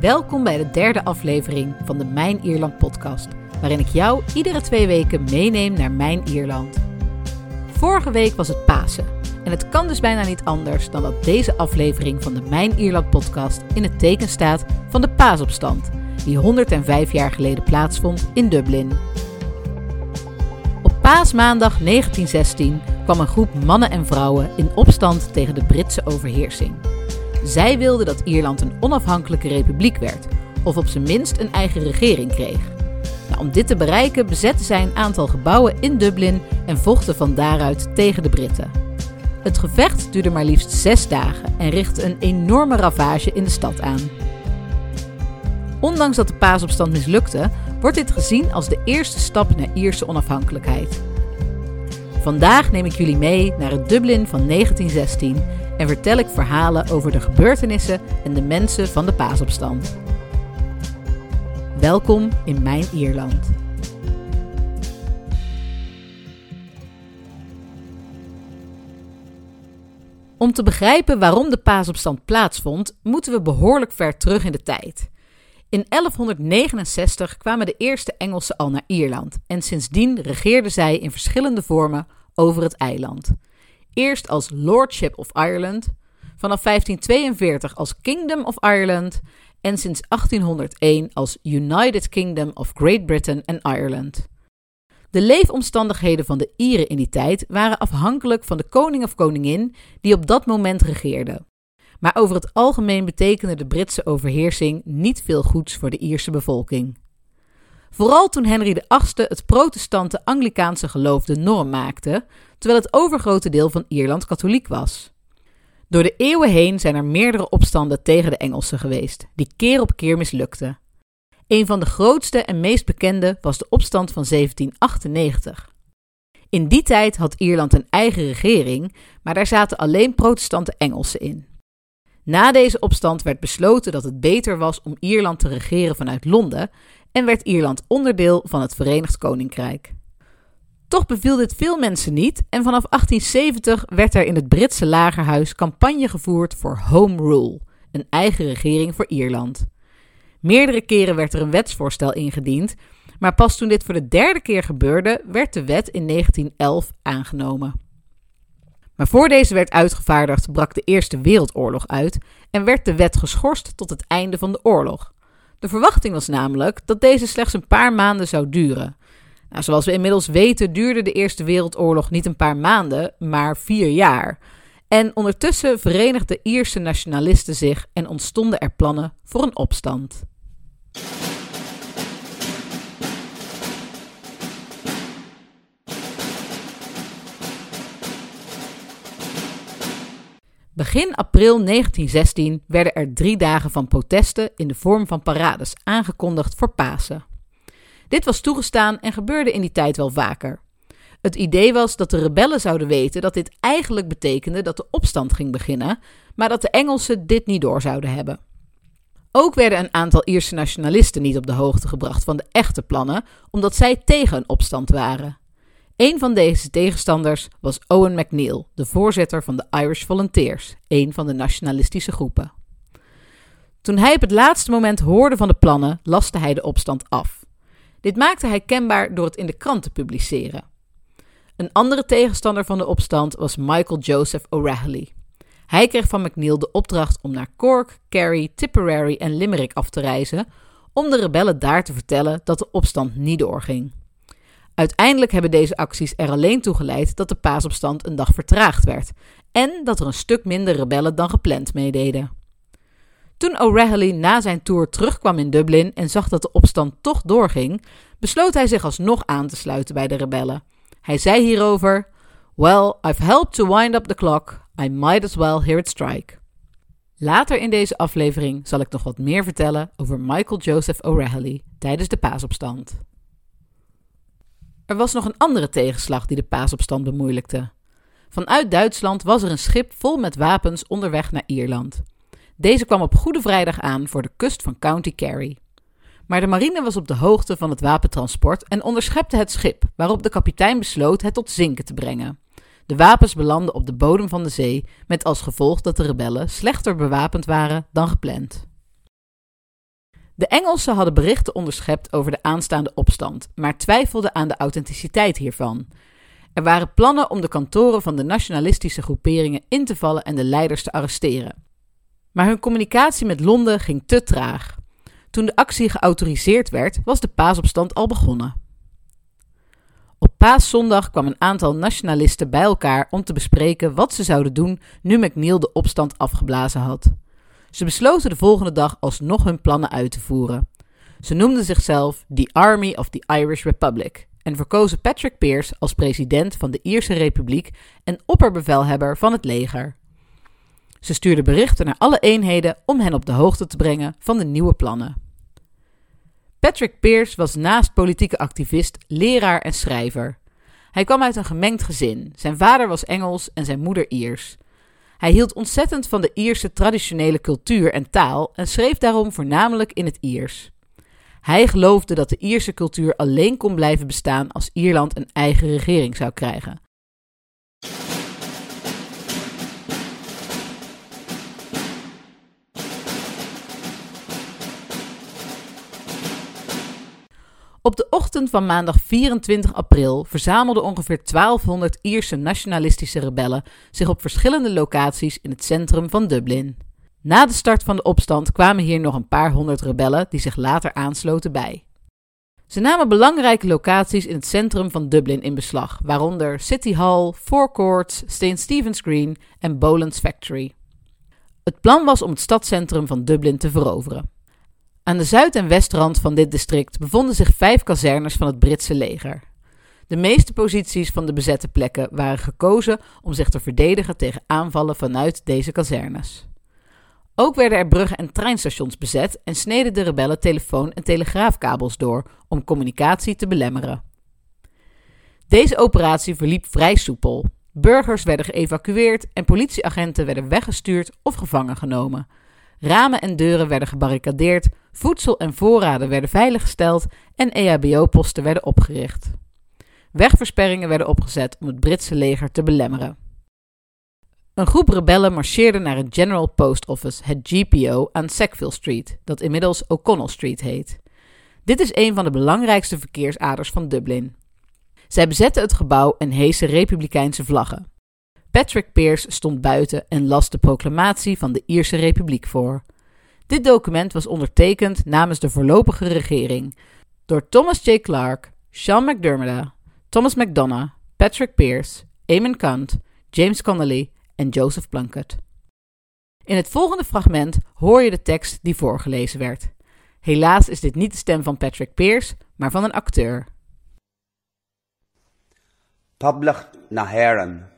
Welkom bij de derde aflevering van de Mijn Ierland podcast, waarin ik jou iedere twee weken meeneem naar Mijn Ierland. Vorige week was het Pasen en het kan dus bijna niet anders dan dat deze aflevering van de Mijn Ierland podcast in het teken staat van de paasopstand, die 105 jaar geleden plaatsvond in Dublin. Op paasmaandag 1916 kwam een groep mannen en vrouwen in opstand tegen de Britse overheersing. Zij wilden dat Ierland een onafhankelijke republiek werd, of op zijn minst een eigen regering kreeg. Nou, om dit te bereiken bezetten zij een aantal gebouwen in Dublin en vochten van daaruit tegen de Britten. Het gevecht duurde maar liefst zes dagen en richtte een enorme ravage in de stad aan. Ondanks dat de paasopstand mislukte, wordt dit gezien als de eerste stap naar Ierse onafhankelijkheid. Vandaag neem ik jullie mee naar het Dublin van 1916 en vertel ik verhalen over de gebeurtenissen en de mensen van de paasopstand. Welkom in mijn Ierland. Om te begrijpen waarom de paasopstand plaatsvond, moeten we behoorlijk ver terug in de tijd. In 1169 kwamen de eerste Engelsen al naar Ierland en sindsdien regeerden zij in verschillende vormen over het eiland. Eerst als Lordship of Ireland, vanaf 1542 als Kingdom of Ireland en sinds 1801 als United Kingdom of Great Britain and Ireland. De leefomstandigheden van de Ieren in die tijd waren afhankelijk van de koning of koningin die op dat moment regeerde. Maar over het algemeen betekende de Britse overheersing niet veel goeds voor de Ierse bevolking. Vooral toen Henry VIII het protestante Anglikaanse geloof de norm maakte, terwijl het overgrote deel van Ierland katholiek was. Door de eeuwen heen zijn er meerdere opstanden tegen de Engelsen geweest, die keer op keer mislukten. Een van de grootste en meest bekende was de opstand van 1798. In die tijd had Ierland een eigen regering, maar daar zaten alleen protestante Engelsen in. Na deze opstand werd besloten dat het beter was om Ierland te regeren vanuit Londen en werd Ierland onderdeel van het Verenigd Koninkrijk. Toch beviel dit veel mensen niet en vanaf 1870 werd er in het Britse lagerhuis campagne gevoerd voor Home Rule, een eigen regering voor Ierland. Meerdere keren werd er een wetsvoorstel ingediend, maar pas toen dit voor de derde keer gebeurde, werd de wet in 1911 aangenomen. Maar voor deze werd uitgevaardigd, brak de Eerste Wereldoorlog uit en werd de wet geschorst tot het einde van de oorlog. De verwachting was namelijk dat deze slechts een paar maanden zou duren. Nou, zoals we inmiddels weten duurde de Eerste Wereldoorlog niet een paar maanden, maar vier jaar. En ondertussen verenigden Ierse nationalisten zich en ontstonden er plannen voor een opstand. Begin april 1916 werden er drie dagen van protesten in de vorm van parades aangekondigd voor Pasen. Dit was toegestaan en gebeurde in die tijd wel vaker. Het idee was dat de rebellen zouden weten dat dit eigenlijk betekende dat de opstand ging beginnen, maar dat de Engelsen dit niet door zouden hebben. Ook werden een aantal Ierse nationalisten niet op de hoogte gebracht van de echte plannen, omdat zij tegen een opstand waren. Een van deze tegenstanders was Owen MacNeill, de voorzitter van de Irish Volunteers, een van de nationalistische groepen. Toen hij op het laatste moment hoorde van de plannen, laste hij de opstand af. Dit maakte hij kenbaar door het in de krant te publiceren. Een andere tegenstander van de opstand was Michael Joseph O'Reilly. Hij kreeg van MacNeill de opdracht om naar Cork, Kerry, Tipperary en Limerick af te reizen om de rebellen daar te vertellen dat de opstand niet doorging. Uiteindelijk hebben deze acties er alleen toe geleid dat de paasopstand een dag vertraagd werd en dat er een stuk minder rebellen dan gepland meededen. Toen O'Reilly na zijn tour terugkwam in Dublin en zag dat de opstand toch doorging, besloot hij zich alsnog aan te sluiten bij de rebellen. Hij zei hierover: Well, I've helped to wind up the clock. I might as well hear it strike. Later in deze aflevering zal ik nog wat meer vertellen over Michael Joseph O'Reilly tijdens de paasopstand. Er was nog een andere tegenslag die de paasopstand bemoeilijkte. Vanuit Duitsland was er een schip vol met wapens onderweg naar Ierland. Deze kwam op Goede Vrijdag aan voor de kust van County Kerry. Maar de marine was op de hoogte van het wapentransport en onderschepte het schip, waarop de kapitein besloot het tot zinken te brengen. De wapens belanden op de bodem van de zee, met als gevolg dat de rebellen slechter bewapend waren dan gepland. De Engelsen hadden berichten onderschept over de aanstaande opstand, maar twijfelden aan de authenticiteit hiervan. Er waren plannen om de kantoren van de nationalistische groeperingen in te vallen en de leiders te arresteren. Maar hun communicatie met Londen ging te traag. Toen de actie geautoriseerd werd, was de paasopstand al begonnen. Op paaszondag kwam een aantal nationalisten bij elkaar om te bespreken wat ze zouden doen nu McNeil de opstand afgeblazen had. Ze besloten de volgende dag alsnog hun plannen uit te voeren. Ze noemden zichzelf The Army of the Irish Republic en verkozen Patrick Pearse als president van de Ierse Republiek en opperbevelhebber van het leger. Ze stuurden berichten naar alle eenheden om hen op de hoogte te brengen van de nieuwe plannen. Patrick Pearse was naast politieke activist leraar en schrijver. Hij kwam uit een gemengd gezin. Zijn vader was Engels en zijn moeder Iers. Hij hield ontzettend van de Ierse traditionele cultuur en taal en schreef daarom voornamelijk in het Iers. Hij geloofde dat de Ierse cultuur alleen kon blijven bestaan als Ierland een eigen regering zou krijgen. Op de ochtend van maandag 24 april verzamelden ongeveer 1200 Ierse nationalistische rebellen zich op verschillende locaties in het centrum van Dublin. Na de start van de opstand kwamen hier nog een paar honderd rebellen die zich later aansloten bij. Ze namen belangrijke locaties in het centrum van Dublin in beslag, waaronder City Hall, Four Courts, St. Stephen's Green en Boland's Factory. Het plan was om het stadscentrum van Dublin te veroveren. Aan de zuid- en westrand van dit district bevonden zich vijf kazernes van het Britse leger. De meeste posities van de bezette plekken waren gekozen om zich te verdedigen tegen aanvallen vanuit deze kazernes. Ook werden er bruggen en treinstations bezet en sneden de rebellen telefoon- en telegraafkabels door om communicatie te belemmeren. Deze operatie verliep vrij soepel. Burgers werden geëvacueerd en politieagenten werden weggestuurd of gevangen genomen. Ramen en deuren werden gebarricadeerd, voedsel en voorraden werden veiliggesteld en EHBO-posten werden opgericht. Wegversperringen werden opgezet om het Britse leger te belemmeren. Een groep rebellen marcheerde naar het General Post Office, het GPO, aan Sackville Street, dat inmiddels O'Connell Street heet. Dit is een van de belangrijkste verkeersaders van Dublin. Zij bezetten het gebouw en heesen republikeinse vlaggen. Patrick Pearse stond buiten en las de proclamatie van de Ierse Republiek voor. Dit document was ondertekend namens de voorlopige regering door Thomas J. Clark, Sean McDermott, Thomas McDonough, Patrick Pearse, Eamon Kant, James Connolly en Joseph Plunkett. In het volgende fragment hoor je de tekst die voorgelezen werd. Helaas is dit niet de stem van Patrick Pearse, maar van een acteur. Public Naharan.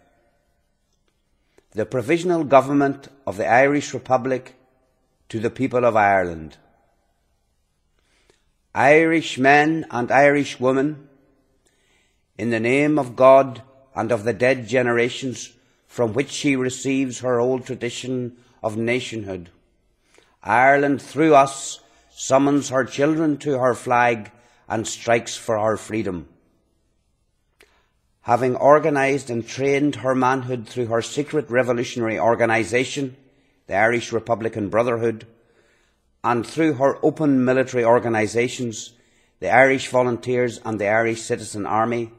The Provisional Government of the Irish Republic to the people of Ireland. Irish men and Irish women, in the name of God and of the dead generations from which she receives her old tradition of nationhood. Ireland, through us, summons her children to her flag and strikes for her freedom. Having organised and trained her manhood through her secret revolutionary organisation, the Irish Republican Brotherhood, and through her open military organisations, the Irish Volunteers and the Irish Citizen Army,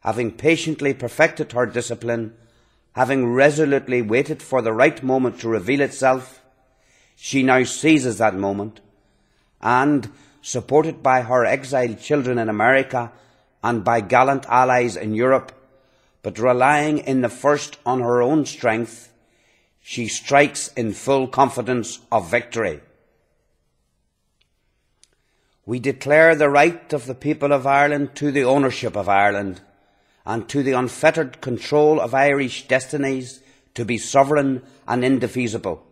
having patiently perfected her discipline having resolutely waited for the right moment to reveal itself, she now seizes that moment and, supported by her exiled children in America and by gallant allies in Europe, but relying in the first on her own strength, she strikes in full confidence of victory. We declare the right of the people of Ireland to the ownership of Ireland and to the unfettered control of Irish destinies to be sovereign and indefeasible.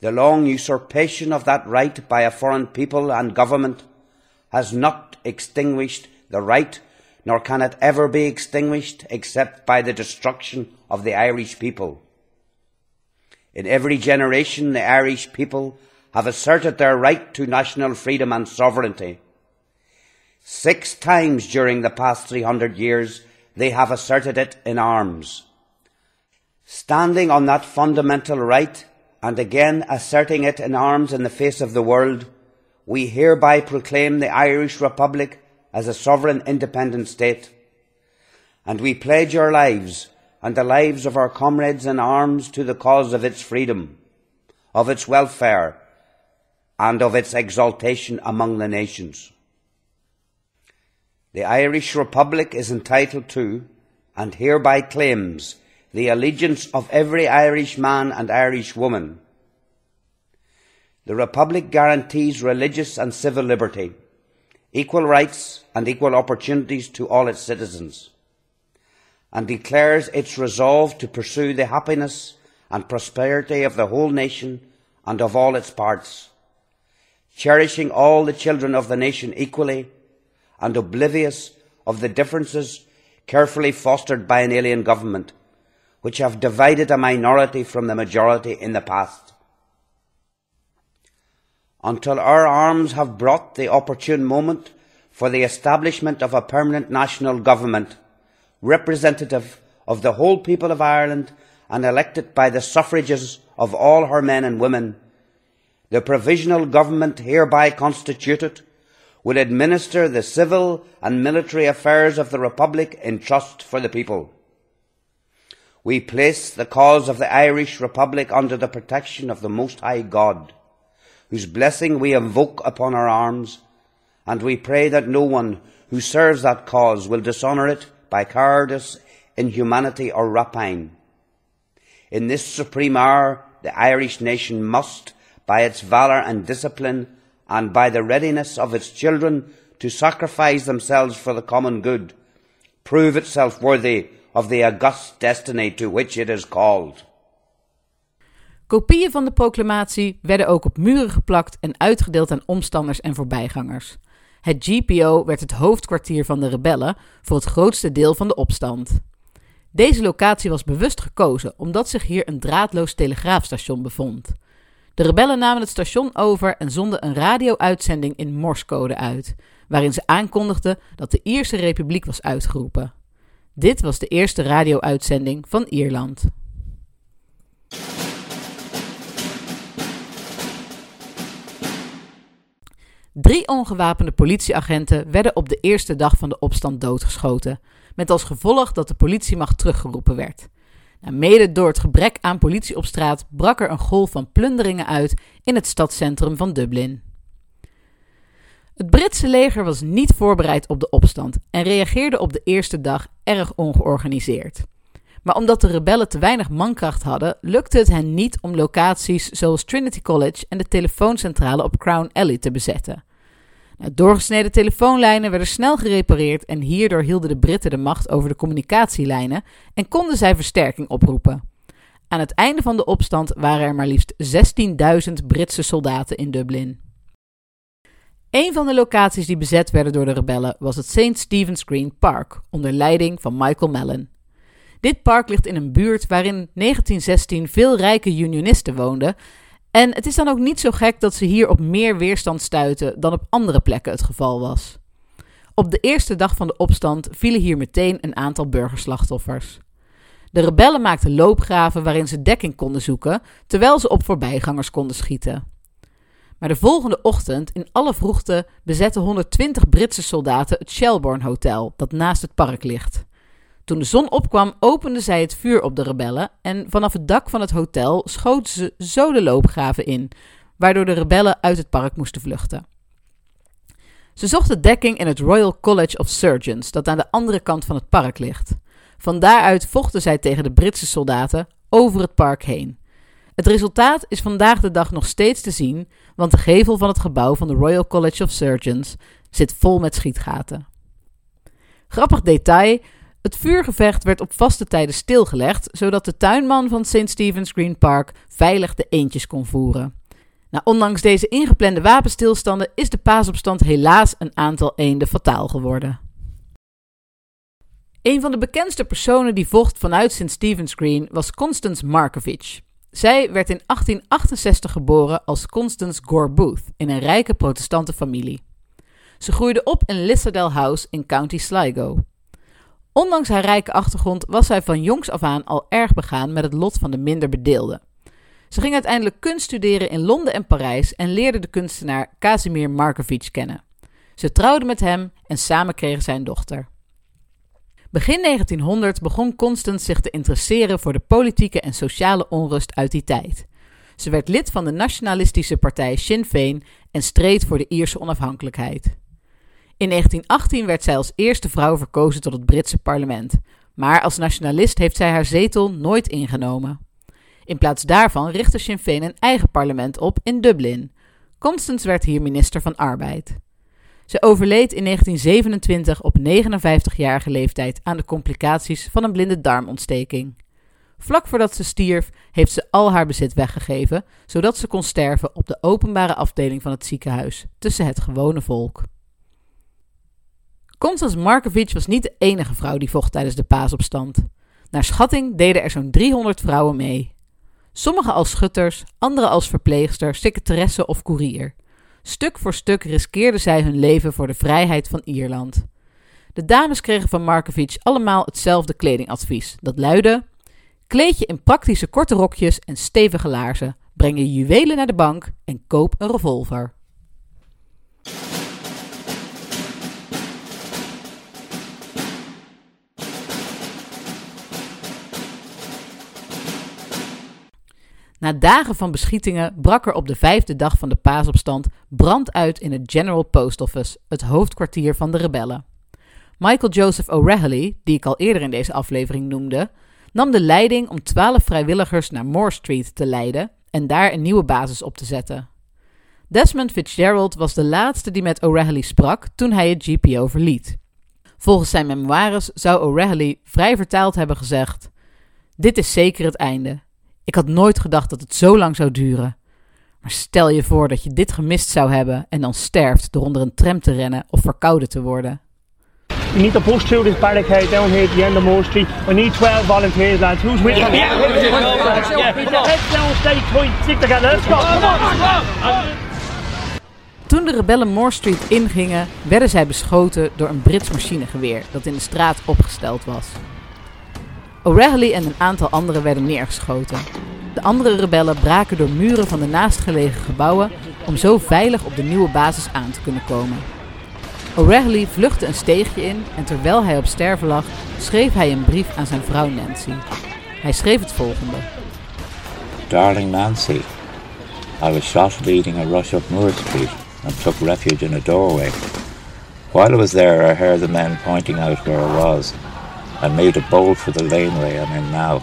The long usurpation of that right by a foreign people and government has not extinguished the right, nor can it ever be extinguished except by the destruction of the Irish people. In every generation, the Irish people have asserted their right to national freedom and sovereignty. Six times during the past 300 years, they have asserted it in arms. Standing on that fundamental right and again asserting it in arms in the face of the world, we hereby proclaim the Irish Republic as a sovereign independent state. And we pledge our lives and the lives of our comrades in arms to the cause of its freedom, of its welfare, and of its exaltation among the nations. The Irish Republic is entitled to, and hereby claims, the allegiance of every Irish man and Irish woman. The Republic guarantees religious and civil liberty, equal rights and equal opportunities to all its citizens, and declares its resolve to pursue the happiness and prosperity of the whole nation and of all its parts, cherishing all the children of the nation equally and oblivious of the differences carefully fostered by an alien government which have divided a minority from the majority in the past. Until our arms have brought the opportune moment for the establishment of a permanent national government, representative of the whole people of Ireland and elected by the suffrages of all her men and women, the provisional government hereby constituted will administer the civil and military affairs of the Republic in trust for the people. We place the cause of the Irish Republic under the protection of the Most High God, whose blessing we invoke upon our arms, and we pray that no one who serves that cause will dishonour it by cowardice, inhumanity, or rapine. In this supreme hour, the Irish nation must, by its valour and discipline, and by the readiness of its children to sacrifice themselves for the common good, prove itself worthy of the august destiny to which it is called. Kopieën van de proclamatie werden ook op muren geplakt en uitgedeeld aan omstanders en voorbijgangers. Het GPO werd het hoofdkwartier van de rebellen voor het grootste deel van de opstand. Deze locatie was bewust gekozen omdat zich hier een draadloos telegraafstation bevond. De rebellen namen het station over en zonden een radio-uitzending in Morsecode uit, waarin ze aankondigden dat de Ierse Republiek was uitgeroepen. Dit was de eerste radio-uitzending van Ierland. Drie ongewapende politieagenten werden op de eerste dag van de opstand doodgeschoten, met als gevolg dat de politiemacht teruggeroepen werd. Nou, mede door het gebrek aan politie op straat brak er een golf van plunderingen uit in het stadscentrum van Dublin. Het Britse leger was niet voorbereid op de opstand en reageerde op de eerste dag erg ongeorganiseerd. Maar omdat de rebellen te weinig mankracht hadden, lukte het hen niet om locaties zoals Trinity College en de telefooncentrale op Crown Alley te bezetten. Nou, doorgesneden telefoonlijnen werden snel gerepareerd en hierdoor hielden de Britten de macht over de communicatielijnen en konden zij versterking oproepen. Aan het einde van de opstand waren er maar liefst 16.000 Britse soldaten in Dublin. Een van de locaties die bezet werden door de rebellen was het St. Stephen's Green Park, onder leiding van Michael Mellon. Dit park ligt in een buurt waarin in 1916 veel rijke unionisten woonden. En het is dan ook niet zo gek dat ze hier op meer weerstand stuiten dan op andere plekken het geval was. Op de eerste dag van de opstand vielen hier meteen een aantal burgerslachtoffers. De rebellen maakten loopgraven waarin ze dekking konden zoeken, terwijl ze op voorbijgangers konden schieten. Maar de volgende ochtend, in alle vroegte, bezetten 120 Britse soldaten het Shelbourne Hotel, dat naast het park ligt. Toen de zon opkwam, openden zij het vuur op de rebellen en vanaf het dak van het hotel schoten ze zo de loopgraven in, waardoor de rebellen uit het park moesten vluchten. Ze zochten dekking in het Royal College of Surgeons, dat aan de andere kant van het park ligt. Van daaruit vochten zij tegen de Britse soldaten over het park heen. Het resultaat is vandaag de dag nog steeds te zien, want de gevel van het gebouw van de Royal College of Surgeons zit vol met schietgaten. Grappig detail: het vuurgevecht werd op vaste tijden stilgelegd, zodat de tuinman van St. Stephen's Green Park veilig de eendjes kon voeren. Nou, ondanks deze ingeplande wapenstilstanden is de paasopstand helaas een aantal eenden fataal geworden. Een van de bekendste personen die vocht vanuit St. Stephen's Green was Constance Markovic. Zij werd in 1868 geboren als Constance Gore Booth in een rijke protestante familie. Ze groeide op in Lissadell House in County Sligo. Ondanks haar rijke achtergrond was zij van jongs af aan al erg begaan met het lot van de minder bedeelden. Ze ging uiteindelijk kunst studeren in Londen en Parijs en leerde de kunstenaar Casimir Markovic kennen. Ze trouwde met hem en samen kregen zij een dochter. Begin 1900 begon Constance zich te interesseren voor de politieke en sociale onrust uit die tijd. Ze werd lid van de nationalistische partij Sinn Féin en streed voor de Ierse onafhankelijkheid. In 1918 werd zij als eerste vrouw verkozen tot het Britse parlement, maar als nationalist heeft zij haar zetel nooit ingenomen. In plaats daarvan richtte Sinn Féin een eigen parlement op in Dublin. Constance werd hier minister van Arbeid. Ze overleed in 1927 op 59-jarige leeftijd aan de complicaties van een blinde darmontsteking. Vlak voordat ze stierf, heeft ze al haar bezit weggegeven, zodat ze kon sterven op de openbare afdeling van het ziekenhuis, tussen het gewone volk. Constance Markovic was niet de enige vrouw die vocht tijdens de paasopstand. Naar schatting deden er zo'n 300 vrouwen mee. Sommige als schutters, andere als verpleegster, secretaresse of koerier. Stuk voor stuk riskeerden zij hun leven voor de vrijheid van Ierland. De dames kregen van Markovic allemaal hetzelfde kledingadvies. Dat luidde: kleed je in praktische korte rokjes en stevige laarzen, breng je juwelen naar de bank en koop een revolver. Na dagen van beschietingen brak er op de vijfde dag van de paasopstand brand uit in het General Post Office, het hoofdkwartier van de rebellen. Michael Joseph O'Reilly, die ik al eerder in deze aflevering noemde, nam de leiding om twaalf vrijwilligers naar Moore Street te leiden en daar een nieuwe basis op te zetten. Desmond Fitzgerald was de laatste die met O'Reilly sprak toen hij het GPO verliet. Volgens zijn memoires zou O'Reilly vrij vertaald hebben gezegd: Dit is zeker het einde. Ik had nooit gedacht dat het zo lang zou duren. Maar stel je voor dat je dit gemist zou hebben en dan sterft door onder een tram te rennen of verkouden te worden. We need to push through this barricade down here at the end of Moore Street. We need 12 volunteers, lads. Who's with me? Yeah, Heads down, stay tight, stick together. Let's go. Come on, Toen de rebellen Moore Street ingingen, werden zij beschoten door een Brits machinegeweer dat in de straat opgesteld was. O'Reilly en een aantal anderen werden neergeschoten. De andere rebellen braken door muren van de naastgelegen gebouwen om zo veilig op de nieuwe basis aan te kunnen komen. O'Reilly vluchtte een steegje in en terwijl hij op sterven lag, schreef hij een brief aan zijn vrouw Nancy. Hij schreef het volgende. Darling Nancy, I was shot leading a rush up Moore Street and took refuge in a doorway. While I was there, I heard the men pointing out where I was and made a bolt for the laneway I'm in now.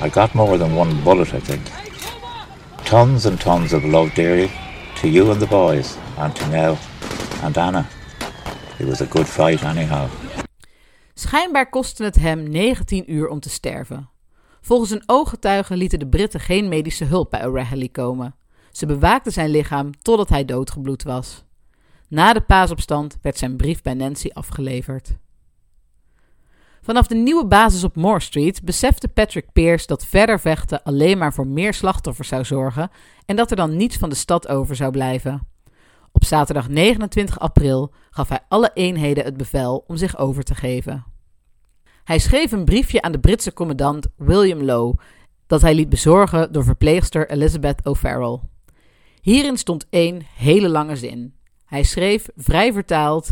I got more than one bullet, I think. Tons and tons of love, dearie, to you and the boys, and to Nell and Anna. It was a good fight anyhow. Schijnbaar kostte het hem 19 uur om te sterven. Volgens een ooggetuige lieten de Britten geen medische hulp bij O'Reilly komen. Ze bewaakten zijn lichaam totdat hij doodgebloed was. Na de paasopstand werd zijn brief bij Nancy afgeleverd. Vanaf de nieuwe basis op Moore Street besefte Patrick Pierce dat verder vechten alleen maar voor meer slachtoffers zou zorgen en dat er dan niets van de stad over zou blijven. Op zaterdag 29 april gaf hij alle eenheden het bevel om zich over te geven. Hij schreef een briefje aan de Britse commandant William Lowe, dat hij liet bezorgen door verpleegster Elizabeth O'Farrell. Hierin stond één hele lange zin. Hij schreef, vrij vertaald: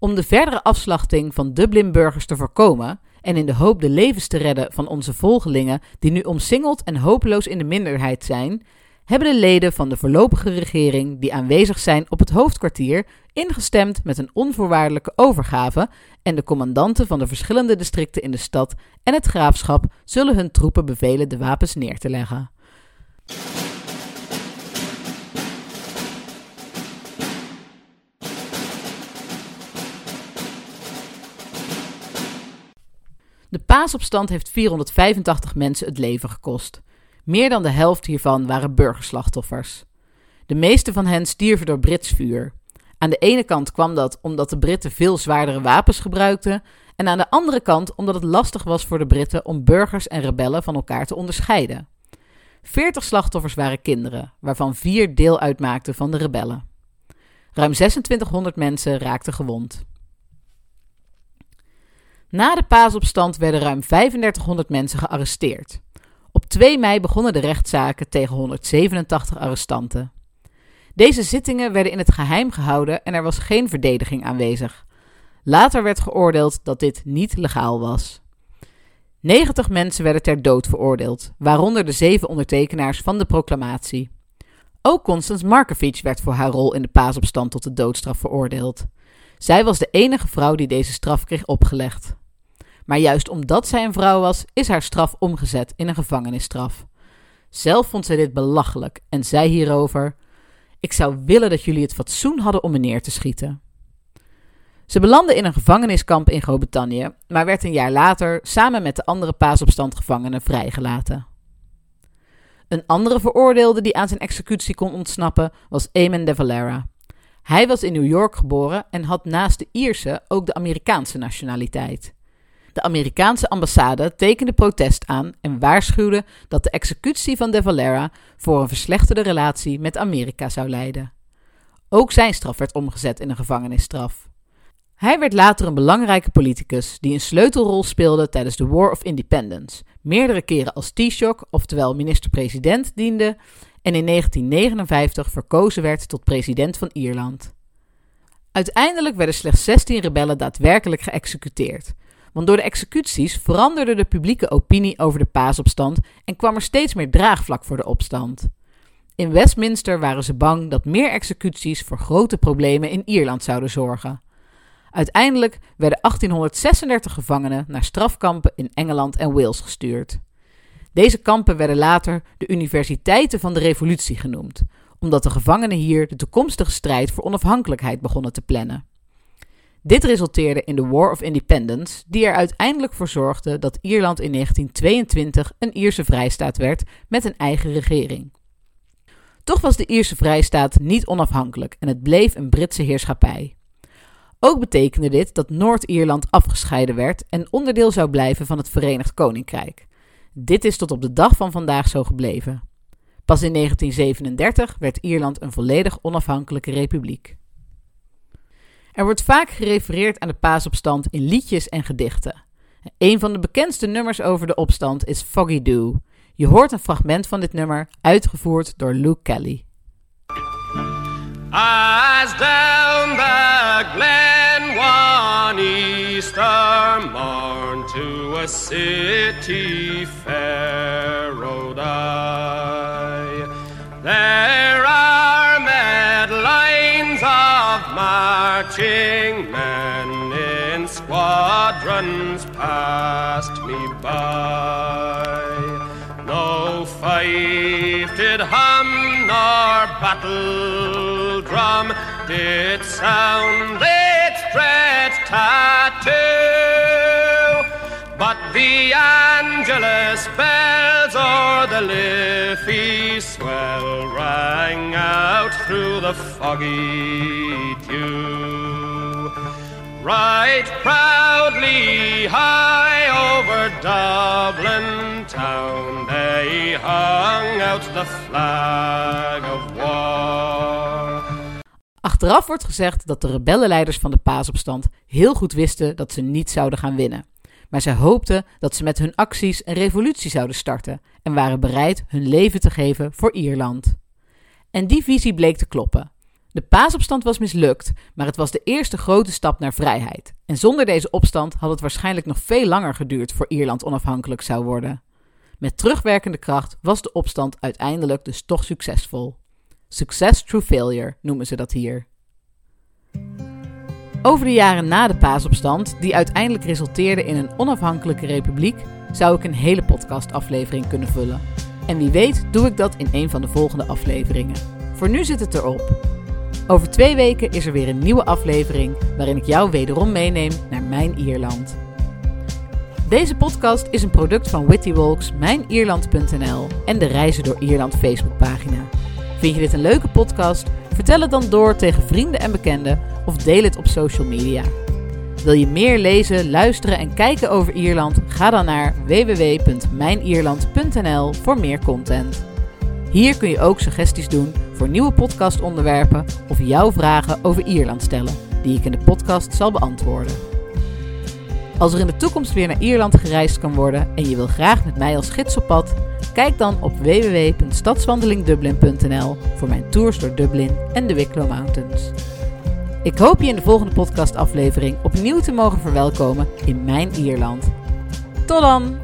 Om de verdere afslachting van Dublin-burgers te voorkomen en in de hoop de levens te redden van onze volgelingen, die nu omsingeld en hopeloos in de minderheid zijn, hebben de leden van de voorlopige regering die aanwezig zijn op het hoofdkwartier ingestemd met een onvoorwaardelijke overgave en de commandanten van de verschillende districten in de stad en het graafschap zullen hun troepen bevelen de wapens neer te leggen. De paasopstand heeft 485 mensen het leven gekost. Meer dan de helft hiervan waren burgerslachtoffers. De meeste van hen stierven door Brits vuur. Aan de ene kant kwam dat omdat de Britten veel zwaardere wapens gebruikten, en aan de andere kant omdat het lastig was voor de Britten om burgers en rebellen van elkaar te onderscheiden. Veertig slachtoffers waren kinderen, waarvan vier deel uitmaakten van de rebellen. Ruim 2600 mensen raakten gewond. Na de paasopstand werden ruim 3500 mensen gearresteerd. Op 2 mei begonnen de rechtszaken tegen 187 arrestanten. Deze zittingen werden in het geheim gehouden en er was geen verdediging aanwezig. Later werd geoordeeld dat dit niet legaal was. 90 mensen werden ter dood veroordeeld, waaronder de zeven ondertekenaars van de proclamatie. Ook Constance Markovic werd voor haar rol in de paasopstand tot de doodstraf veroordeeld. Zij was de enige vrouw die deze straf kreeg opgelegd. Maar juist omdat zij een vrouw was, is haar straf omgezet in een gevangenisstraf. Zelf vond zij dit belachelijk en zei hierover: Ik zou willen dat jullie het fatsoen hadden om me neer te schieten. Ze belandde in een gevangeniskamp in Groot-Brittannië, maar werd een jaar later samen met de andere paasopstandgevangenen vrijgelaten. Een andere veroordeelde die aan zijn executie kon ontsnappen was Eamon de Valera. Hij was in New York geboren en had naast de Ierse ook de Amerikaanse nationaliteit. De Amerikaanse ambassade tekende protest aan en waarschuwde dat de executie van de Valera voor een verslechterde relatie met Amerika zou leiden. Ook zijn straf werd omgezet in een gevangenisstraf. Hij werd later een belangrijke politicus die een sleutelrol speelde tijdens de War of Independence, meerdere keren als Taoiseach, oftewel minister-president, diende en in 1959 verkozen werd tot president van Ierland. Uiteindelijk werden slechts 16 rebellen daadwerkelijk geëxecuteerd, want door de executies veranderde de publieke opinie over de paasopstand en kwam er steeds meer draagvlak voor de opstand. In Westminster waren ze bang dat meer executies voor grote problemen in Ierland zouden zorgen. Uiteindelijk werden 1836 gevangenen naar strafkampen in Engeland en Wales gestuurd. Deze kampen werden later de Universiteiten van de Revolutie genoemd, omdat de gevangenen hier de toekomstige strijd voor onafhankelijkheid begonnen te plannen. Dit resulteerde in de War of Independence, die er uiteindelijk voor zorgde dat Ierland in 1922 een Ierse vrijstaat werd met een eigen regering. Toch was de Ierse vrijstaat niet onafhankelijk en het bleef een Britse heerschappij. Ook betekende dit dat Noord-Ierland afgescheiden werd en onderdeel zou blijven van het Verenigd Koninkrijk. Dit is tot op de dag van vandaag zo gebleven. Pas in 1937 werd Ierland een volledig onafhankelijke republiek. Er wordt vaak gerefereerd aan de paasopstand in liedjes en gedichten. Een van de bekendste nummers over de opstand is Foggy Dew. Je hoort een fragment van dit nummer, uitgevoerd door Luke Kelly. As down the glen one Easter a city fair rode I. There are mad lines of marching men in squadrons passed me by. No fife did hum nor battle drum did sound its dread tattoo. But the Angelus bells or the Liffey swell rang out through the foggy dew. Right proudly high over Dublin town they hung out the flag of war. Achteraf wordt gezegd dat de rebellenleiders van de paasopstand heel goed wisten dat ze niet zouden gaan winnen. Maar zij hoopten dat ze met hun acties een revolutie zouden starten en waren bereid hun leven te geven voor Ierland. En die visie bleek te kloppen. De paasopstand was mislukt, maar het was de eerste grote stap naar vrijheid. En zonder deze opstand had het waarschijnlijk nog veel langer geduurd voor Ierland onafhankelijk zou worden. Met terugwerkende kracht was de opstand uiteindelijk dus toch succesvol. Success through failure noemen ze dat hier. Over de jaren na de paasopstand, die uiteindelijk resulteerde in een onafhankelijke republiek, zou ik een hele podcastaflevering kunnen vullen. En wie weet doe ik dat in een van de volgende afleveringen. Voor nu zit het erop. Over twee weken is er weer een nieuwe aflevering waarin ik jou wederom meeneem naar mijn Ierland. Deze podcast is een product van Witty Walks, mijnierland.nl en de Reizen door Ierland Facebookpagina. Vind je dit een leuke podcast? Vertel het dan door tegen vrienden en bekenden of deel het op social media. Wil je meer lezen, luisteren en kijken over Ierland? Ga dan naar www.mijnierland.nl voor meer content. Hier kun je ook suggesties doen voor nieuwe podcastonderwerpen of jouw vragen over Ierland stellen, die ik in de podcast zal beantwoorden. Als er in de toekomst weer naar Ierland gereisd kan worden en je wil graag met mij als gids op pad, kijk dan op www.stadswandelingdublin.nl voor mijn tours door Dublin en de Wicklow Mountains. Ik hoop je in de volgende podcastaflevering opnieuw te mogen verwelkomen in mijn Ierland. Tot dan!